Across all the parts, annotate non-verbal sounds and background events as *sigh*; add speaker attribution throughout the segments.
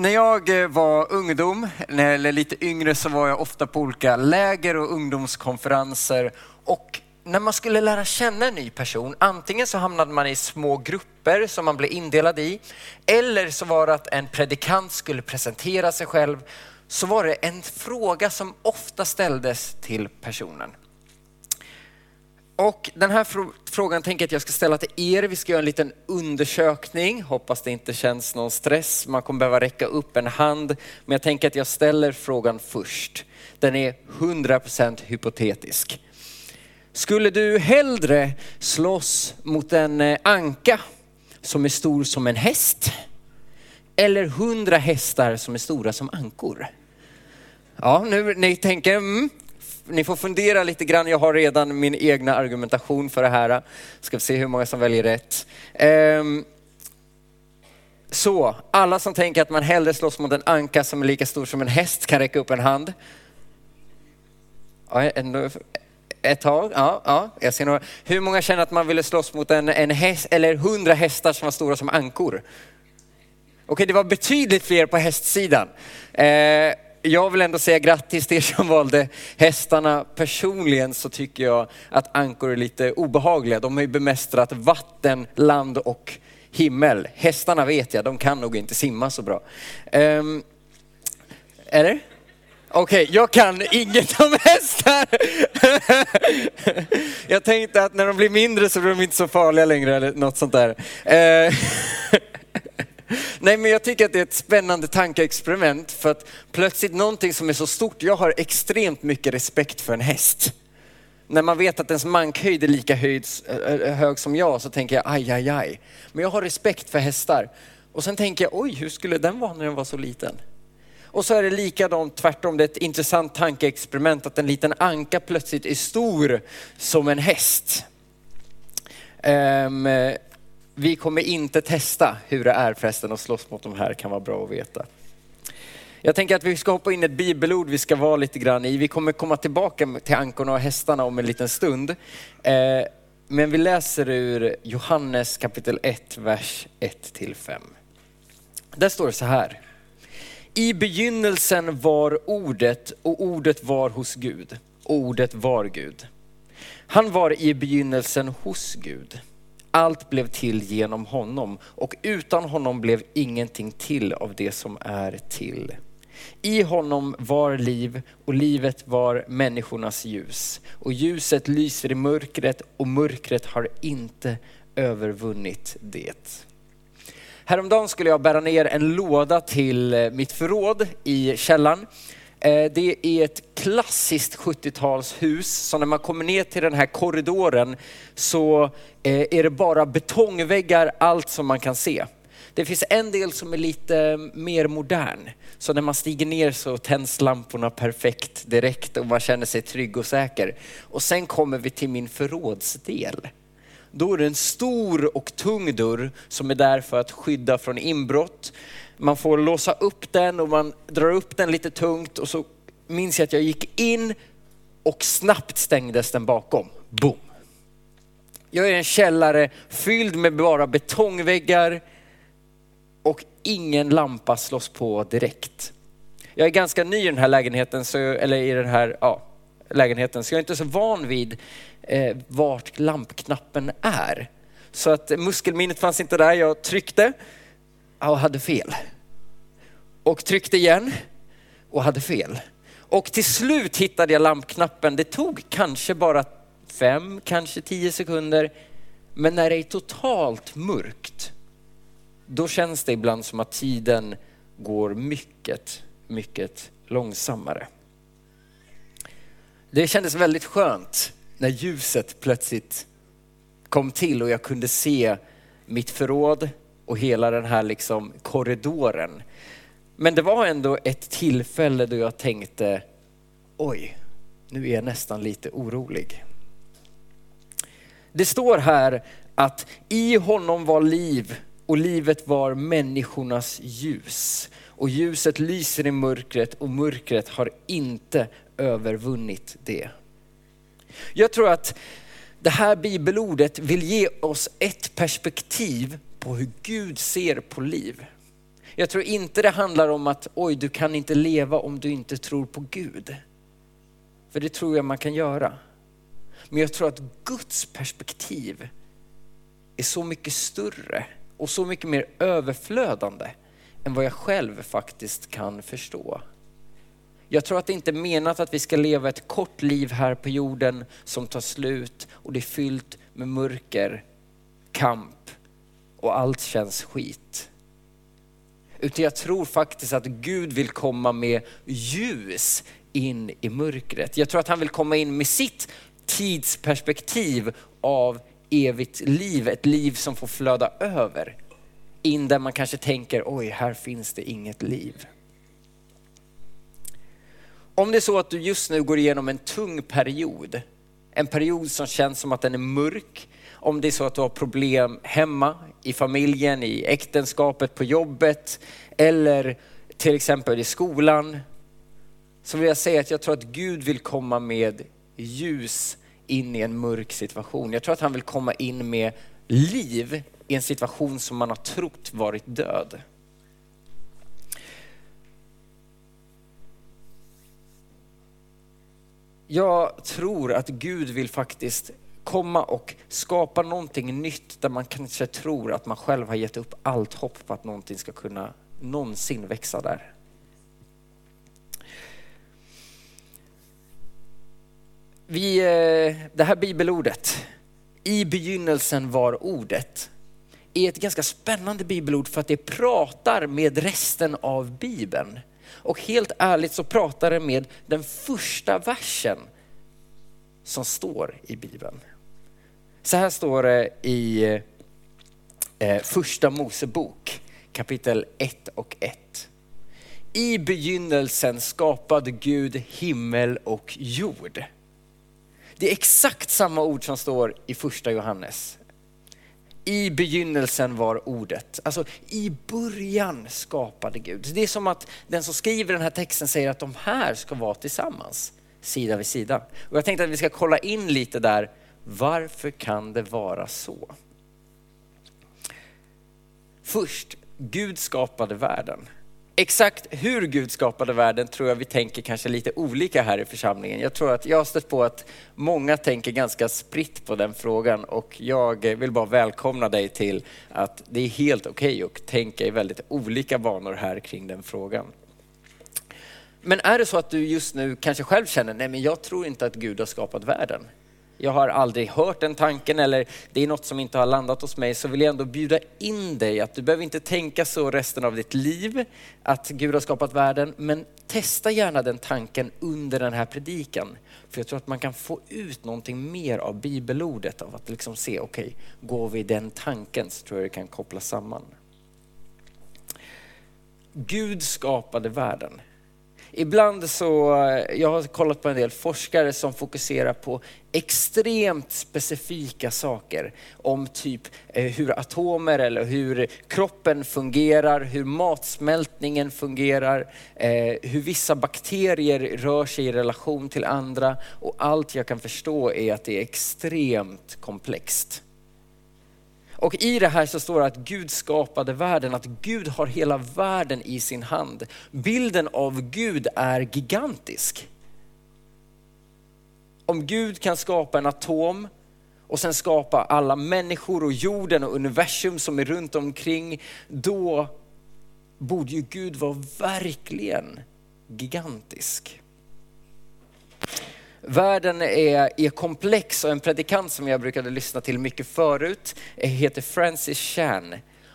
Speaker 1: när jag eh, var ungdom, eller lite yngre, så var jag ofta på olika läger och ungdomskonferenser. Och när man skulle lära känna en ny person, antingen så hamnade man i små grupper som man blev indelad i, eller så var det att en predikant skulle presentera sig själv, så var det en fråga som ofta ställdes till personen. Och den här frågan tänker jag att jag ska ställa till er. Vi ska göra en liten undersökning. Hoppas det inte känns någon stress. Man kommer behöva räcka upp en hand. Men jag tänker att jag ställer frågan först. Den är 100% hypotetisk. Skulle du hellre slåss mot en eh, anka som är stor som en häst? Eller hundra hästar som är stora som ankor? Ja, nu ni tänker, mm, ni får fundera lite grann. Jag har redan min egna argumentation för det här. Ska vi se hur många som väljer rätt. Um, så, alla som tänker att man hellre slåss mot en anka som är lika stor som en häst kan räcka upp en hand. Ja, ändå, ett tag, ja, ja, jag ser några. Hur många känner att man ville slåss mot en, en häst, eller hundra hästar som var stora som ankor? Okej, det var betydligt fler på hästsidan. Eh, jag vill ändå säga grattis till er som valde hästarna. Personligen så tycker jag att ankor är lite obehagliga. De har ju bemästrat vatten, land och himmel. Hästarna vet jag, de kan nog inte simma så bra. Um, är det? Okej, okay, jag kan inget om hästar. jag tänkte att när de blir mindre så blir de inte så farliga längre eller något sånt där. Uh, Nej men jag tycker att det är ett spännande tankeexperiment för att plötsligt någonting som är så stort, jag har extremt mycket respekt för en häst. När man vet att ens mankhöjd är lika höjd, hög som jag så tänker jag aj, aj, aj. Men jag har respekt för hästar. Och sen tänker jag, oj hur skulle den vara när den var så liten? Och så är det likadant tvärtom, det är ett intressant tankeexperiment att en liten anka plötsligt är stor som en häst. Um, vi kommer inte testa hur det är förresten att slåss mot de här, kan vara bra att veta. Jag tänker att vi ska hoppa in ett bibelord vi ska vara lite grann i. Vi kommer komma tillbaka till ankorna och hästarna om en liten stund. Eh, men vi läser ur Johannes kapitel 1, vers 1 till 5. Där står det så här. I begynnelsen var ordet och ordet var hos Gud. Ordet var Gud. Han var i begynnelsen hos Gud. Allt blev till genom honom och utan honom blev ingenting till av det som är till. I honom var liv och livet var människornas ljus. Och ljuset lyser i mörkret och mörkret har inte övervunnit det. Häromdagen skulle jag bära ner en låda till eh, mitt förråd i källaren. Eh, det är ett klassiskt 70-talshus, så när man kommer ner till den här korridoren så eh, är det bara betongväggar, allt som man kan se. Det finns en del som är lite mer modern. Så när man stiger ner så tänds lamporna perfekt direkt och man känner sig trygg och säker. Och sen kommer vi till min förrådsdel. Då är det en stor och tung dörr som är där för att skydda från inbrott. Man får låsa upp den och man drar upp den lite tungt och så minns jag att jag gick in och snabbt stängdes den bakom. Boom! Jag är i en källare fylld med bara betongväggar och ingen lampa slås på direkt. Jag är ganska ny i den här lägenheten, så, eller i den här ja, lägenheten, så jag är inte så van vid eh, vart lampknappen är. Så att muskelminnet fanns inte där. Jag tryckte och hade fel. Och tryckte igen och hade fel. Och till slut hittade jag lampknappen. Det tog kanske bara fem, kanske tio sekunder. Men när det är totalt mörkt, då känns det ibland som att tiden går mycket, mycket långsammare. Det kändes väldigt skönt när ljuset plötsligt kom till och jag kunde se mitt förråd och hela den här liksom korridoren. Men det var ändå ett tillfälle då jag tänkte, oj, nu är jag nästan lite orolig. Det står här att i honom var liv och livet var människornas ljus. Och ljuset lyser i mörkret och mörkret har inte övervunnit det. Jag tror att det här bibelordet vill ge oss ett perspektiv på hur Gud ser på liv. Jag tror inte det handlar om att oj, du kan inte leva om du inte tror på Gud. För det tror jag man kan göra. Men jag tror att Guds perspektiv är så mycket större och så mycket mer överflödande än vad jag själv faktiskt kan förstå. Jag tror att det inte är menat att vi ska leva ett kort liv här på jorden som tar slut och det är fyllt med mörker, kamp och allt känns skit. Utan jag tror faktiskt att Gud vill komma med ljus in i mörkret. Jag tror att han vill komma in med sitt tidsperspektiv av evigt liv, ett liv som får flöda över. In där man kanske tänker, oj, här finns det inget liv. Om det är så att du just nu går igenom en tung period, en period som känns som att den är mörk, om det är så att du har problem hemma, i familjen, i äktenskapet, på jobbet eller till exempel i skolan, så vill jag säga att jag tror att Gud vill komma med ljus in i en mörk situation. Jag tror att han vill komma in med liv i en situation som man har trott varit död. Jag tror att Gud vill faktiskt komma och skapa någonting nytt där man kanske tror att man själv har gett upp allt hopp på att någonting ska kunna någonsin växa där. Vi, eh, det här bibelordet, i begynnelsen var ordet, är ett ganska spännande bibelord för att det pratar med resten av bibeln. Och helt ärligt så pratar det med den första versen som står i bibeln. Så här står det i eh, första Mosebok kapitel 1 och 1. I begynnelsen skapade Gud himmel och jord. Det är exakt samma ord som står i första Johannes. I begynnelsen var ordet. Alltså i början skapade Gud. Det är som att den som skriver den här texten säger att de här ska vara tillsammans, sida vid sida. Och jag tänkte att vi ska kolla in lite där, varför kan det vara så? Först, Gud skapade världen. Exakt hur Gud skapade världen tror jag vi tänker kanske lite olika här i församlingen. Jag tror att jag har stött på att många tänker ganska spritt på den frågan och jag vill bara välkomna dig till att det är helt okej okay att tänka i väldigt olika banor här kring den frågan. Men är det så att du just nu kanske själv känner, nej men jag tror inte att Gud har skapat världen jag har aldrig hört den tanken eller det är något som inte har landat hos mig så vill jag ändå bjuda in dig att du behöver inte tänka så resten av ditt liv att Gud har skapat världen men testa gärna den tanken under den här predikan. För jag tror att man kan få ut någonting mer av bibelordet av att liksom se, okej, okay, går vi den tanken så tror jag det kan kopplas samman. Gud skapade världen. Ibland så, eh, jag har kollat på en del forskare som fokuserar på extremt specifika saker om typ eh, hur atomer eller hur kroppen fungerar, hur matsmältningen fungerar, eh, hur vissa bakterier rör sig i relation till andra och allt jag kan förstå är att det är extremt komplext. Och i det här så står det att Gud skapade världen, att Gud har hela världen i sin hand. Bilden av Gud är gigantisk. Om Gud kan skapa en atom och sen skapa alla människor och jorden och universum som är runt omkring, då borde ju Gud vara verkligen gigantisk. Världen är, är komplex och en predikant som jag brukade lyssna till mycket förut heter Francis Chan.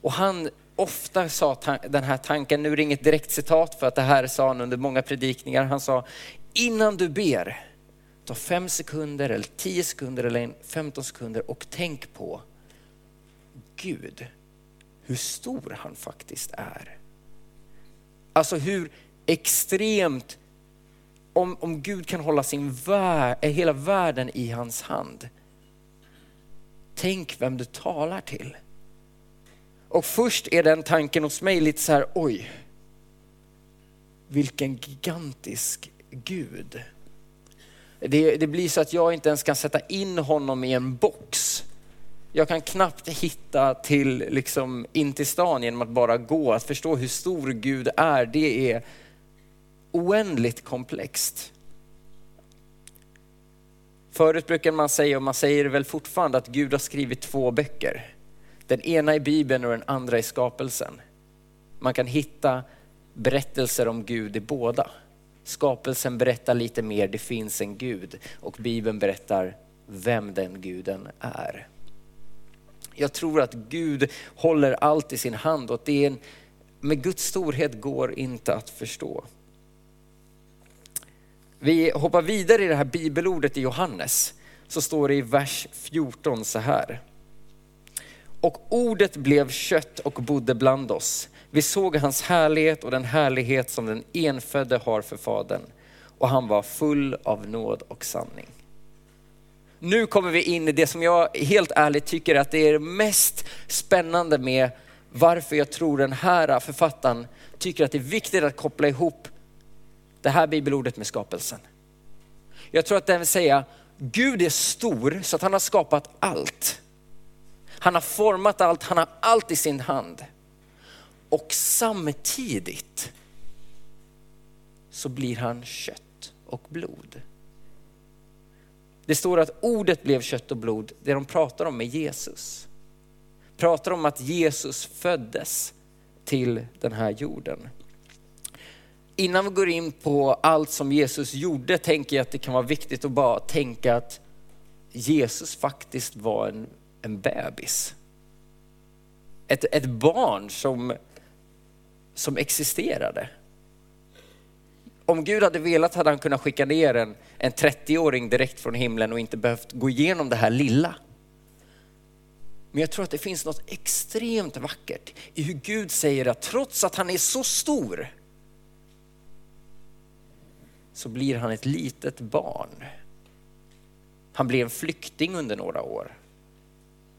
Speaker 1: Och han ofta sa den här tanken, nu är det inget direkt citat för att det här sa han under många predikningar. Han sa, innan du ber, ta fem sekunder eller tio sekunder eller 15 sekunder och tänk på Gud, hur stor han faktiskt är. Alltså hur extremt om, om Gud kan hålla sin vär, eh, hela världen i hans hand. Tänk vem du talar till. Och först är den tanken hos mig lite så här, oj, vilken gigantisk Gud. Det, det, blir så att jag inte ens kan sätta in honom i en box. Jag kan knappt hitta till, liksom, in till stan genom att bara gå. Att förstå hur stor Gud är, det är oändligt komplext. Förut brukade man säga, och man säger det väl fortfarande, att Gud har skrivit två böcker. Den ena i Bibeln och den andra i skapelsen. Man kan hitta berättelser om Gud i båda. Skapelsen berättar lite mer, det finns en Gud och Bibeln berättar vem den guden är. Jag tror att Gud håller allt i sin hand och det är en, med Guds storhet går inte att förstå. Vi hoppar vidare i det här bibelordet i Johannes, så står det i vers 14 så här. Och ordet blev kött och bodde bland oss. Vi såg hans härlighet och den härlighet som den enfödde har för Fadern. Och han var full av nåd och sanning. Nu kommer vi in i det som jag helt ärligt tycker att det är det mest spännande med varför jag tror den här författaren tycker att det är viktigt att koppla ihop det här bibelordet med skapelsen. Jag tror att den vill säga, Gud är stor så att han har skapat allt. Han har format allt, han har allt i sin hand. Och samtidigt så blir han kött och blod. Det står att ordet blev kött och blod, det de pratar om är Jesus. Pratar om att Jesus föddes till den här jorden. Innan vi går in på allt som Jesus gjorde tänker jag att det kan vara viktigt att bara tänka att Jesus faktiskt var en, en bebis. Ett, ett barn som, som existerade. Om Gud hade velat hade han kunnat skicka ner en, en 30-åring direkt från himlen och inte behövt gå igenom det här lilla. Men jag tror att det finns något extremt vackert i hur Gud säger att trots att han är så stor så blir han ett litet barn. Han blir en flykting under några år.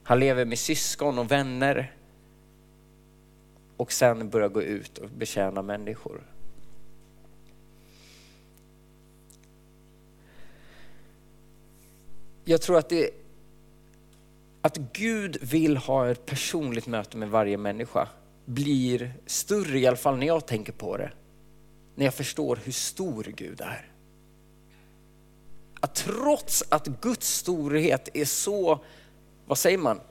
Speaker 1: Han lever med syskon och vänner och sen börjar gå ut och betjäna människor. Jag tror att, det, att Gud vill ha ett personligt möte med varje människa blir större, i alla fall när jag tänker på det, när jag förstår hur stor Gud är. Att trots att Guds storhet är så, vad säger man,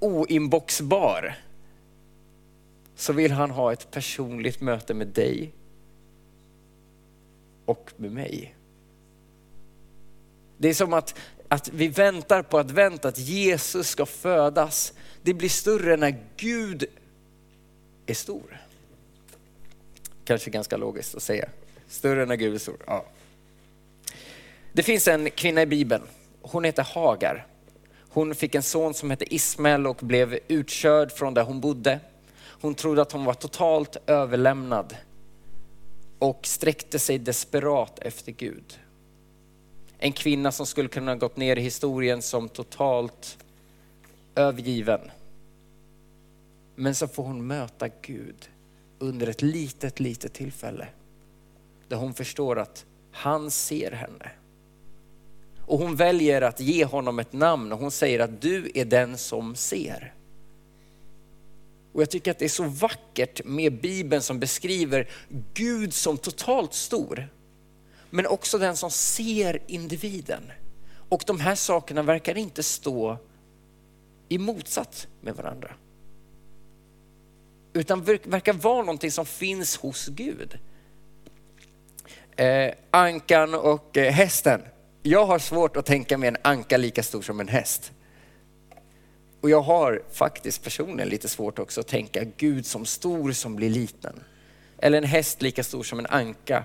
Speaker 1: oinboxbar, så vill han ha ett personligt möte med dig och med mig. Det är som att, att vi väntar på advent, att Jesus ska födas. Det blir större när Gud är stor. Kanske ganska logiskt att säga. Större när Gud är stor. Ja. Det finns en kvinna i Bibeln. Hon heter Hagar. Hon fick en son som hette Ismael och blev utkörd från där hon bodde. Hon trodde att hon var totalt överlämnad och sträckte sig desperat efter Gud. En kvinna som skulle kunna gått ner i historien som totalt övergiven. Men så får hon möta Gud under ett litet, litet tillfälle. Där hon förstår att han ser henne. Och hon väljer att ge honom ett namn och hon säger att du är den som ser. Och jag tycker att det är så vackert med Bibeln som beskriver Gud som totalt stor. Men också den som ser individen. Och de här sakerna verkar inte stå i motsats med varandra. Utan verkar vara någonting som finns hos Gud. Eh, ankan och eh, hästen. Jag har svårt att tänka mig en anka lika stor som en häst. Och jag har faktiskt personligen lite svårt också att tänka Gud som stor som blir liten. Eller en häst lika stor som en anka.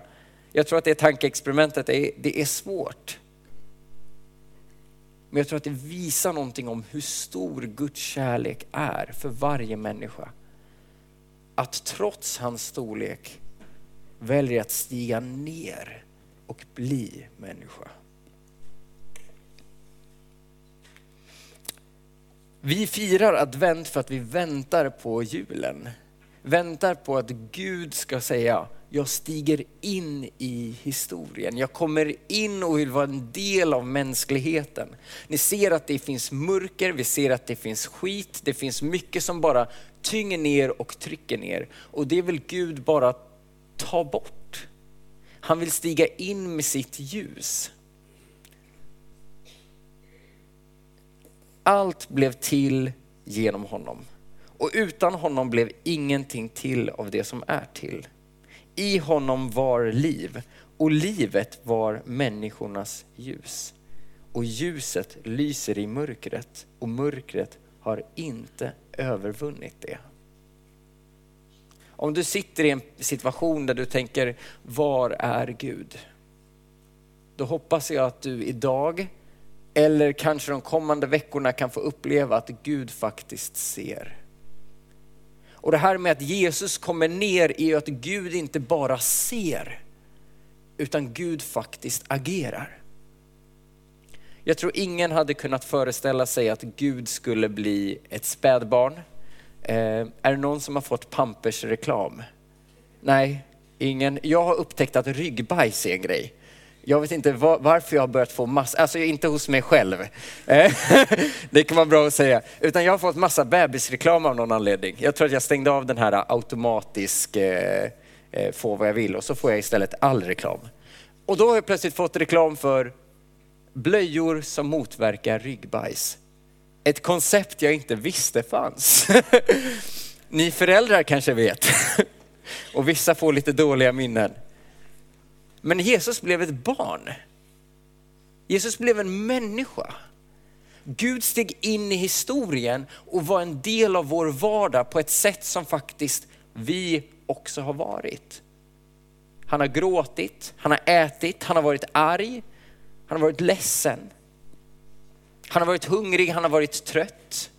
Speaker 1: Jag tror att det tankeexperimentet är, det är svårt. Men jag tror att det visar någonting om hur stor Guds kärlek är för varje människa. Att trots hans storlek väljer att stiga ner och bli människa. Vi firar advent för att vi väntar på julen. väntar på att Gud ska säga, jag stiger in i historien. Jag kommer in och vill vara en del av mänskligheten. Ni ser att det finns mörker, vi ser att det finns skit, det finns mycket som bara tynger ner och trycker ner. Och det vill Gud bara ta bort. Han vill stiga in med sitt ljus. Allt blev till genom honom. Och utan honom blev ingenting till av det som är till. I honom var liv och livet var människornas ljus. Och ljuset lyser i mörkret och mörkret har inte övervunnit det. Om du sitter i en situation där du tänker, var är Gud? Då hoppas jag att du idag, eller kanske de kommande veckorna kan få uppleva att Gud faktiskt ser. Och det här med att Jesus kommer ner är ju att Gud inte bara ser, utan Gud faktiskt agerar. Jag tror ingen hade kunnat föreställa sig att Gud skulle bli ett spädbarn. Eh, är det någon som har fått Pampers reklam? Nej, ingen. Jag har upptäckt att ryggbajs är en grej. Jag vet inte var, varför jag har börjat få massa, alltså inte hos mig själv. Eh, *laughs* det kan vara bra att säga. Utan jag har fått massa bebisreklam av någon anledning. Jag tror att jag stängde av den här automatisk eh, eh, få vad jag vill och så får jag istället all reklam. Och då har jag plötsligt fått reklam för blöjor som motverkar ryggbajs. Ett koncept jag inte visste fanns. *laughs* Ni föräldrar kanske vet. *laughs* Och vissa får lite dåliga minnen. Men Jesus blev ett barn. Jesus blev en människa. Gud steg in i historien och var en del av vår vardag på ett sätt som faktiskt vi också har varit. Han har gråtit, han har ätit, han har varit arg, han har varit ledsen. Han har varit hungrig, han har varit trött.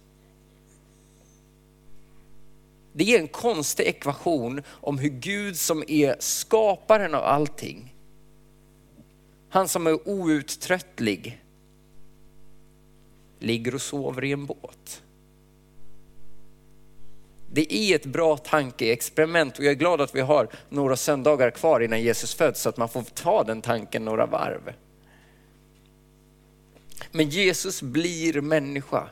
Speaker 1: Det är en konstig ekvation om hur Gud som är skaparen av allting, han som är outtröttlig, ligger och sover i en båt. Det är ett bra tankeexperiment och jag är glad att vi har några söndagar kvar innan Jesus föds så att man får ta den tanken några varv. Men Jesus blir människa.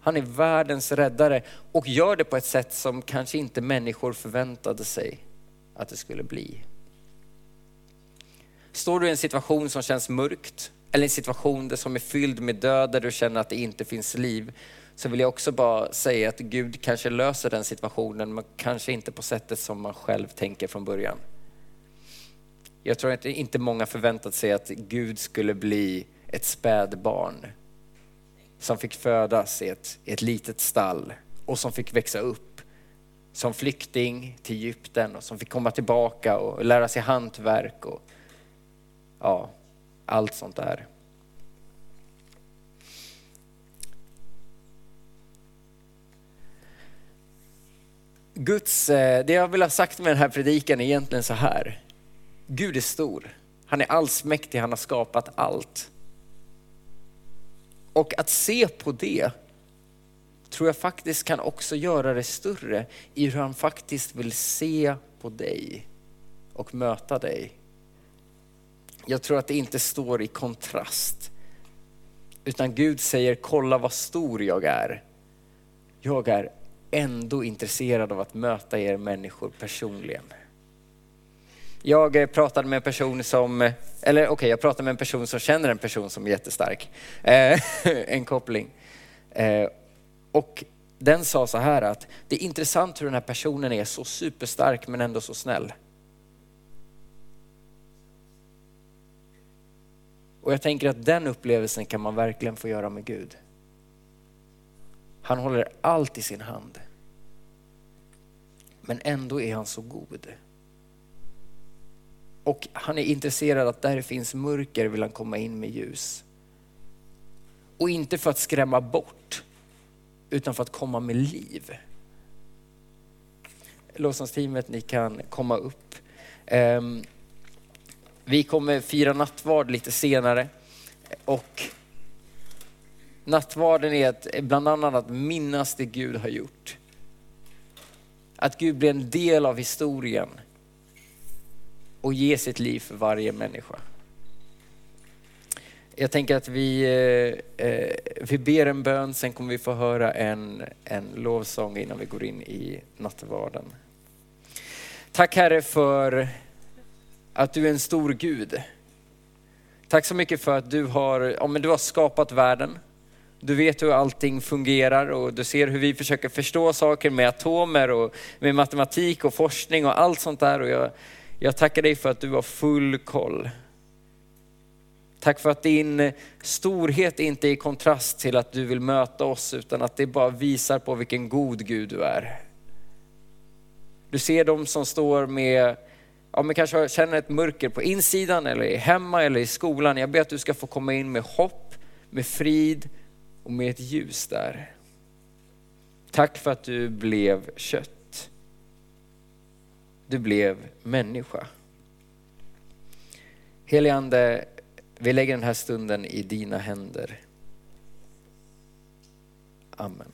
Speaker 1: Han är världens räddare och gör det på ett sätt som kanske inte människor förväntade sig att det skulle bli. Står du i en situation som känns mörkt eller en situation som är fylld med död där du känner att det inte finns liv så vill jag också bara säga att Gud kanske löser den situationen men kanske inte på sättet som man själv tänker från början. Jag tror att inte många förväntat sig att Gud skulle bli ett spädbarn som fick födas i ett, ett litet stall och som fick växa upp som flykting till Egypten och som fick komma tillbaka och lära sig hantverk och ja, allt sånt där. Guds, eh, det jag vill ha sagt med den här predikan är egentligen så här. Gud är stor. Han är allsmäktig, han har skapat allt. Och att se på det tror jag faktiskt kan också göra det större i hur han faktiskt vill se på dig och möta dig. Jag tror att det inte står i kontrast. Utan Gud säger, kolla vad stor jag är. Jag är ändå intresserad av att möta er människor personligen. Jag eh, pratade med en person som, eh, eller okej, okay, jag pratade med en person som känner en person som är jättestark. Eh, *laughs* en koppling. Och den sa så här att det är intressant hur den här personen är så superstark men ändå så snäll. Och jag tänker att den upplevelsen kan man verkligen få göra med Gud. Han håller allt i sin hand. Men ändå är han så god. Och han är intresserad att där det finns mörker vill han komma in med ljus. Och inte för att skrämma bort, utan för att komma med liv. Lovsångsteamet, ni kan komma upp. Ehm, vi kommer fira nattvard lite senare och nattvarden är att bland annat att minnas det Gud har gjort. Att Gud blir en del av historien och ge sitt liv för varje människa. Jag tänker att vi, eh, eh, vi ber en bön, sen kommer vi få höra en, en lovsång innan vi går in i nattvarden. Tack Herre för att du är en stor Gud. Tack så mycket för att du har, ja, men du har skapat världen. Du vet hur allting fungerar och du ser hur vi försöker förstå saker med atomer och med matematik och forskning och allt sånt där. Och jag, jag tackar dig för att du har full koll. Tack för att din storhet inte är i kontrast till att du vill möta oss utan att det bara visar på vilken god Gud du är. Du ser de som står med, ja men kanske känner ett mörker på insidan eller hemma eller i skolan. Jag ber att du ska få komma in med hopp, med frid och med ett ljus där. Tack för att du blev kött. Du blev människa. Helige Ande, vi lägger den här stunden i dina händer. Amen.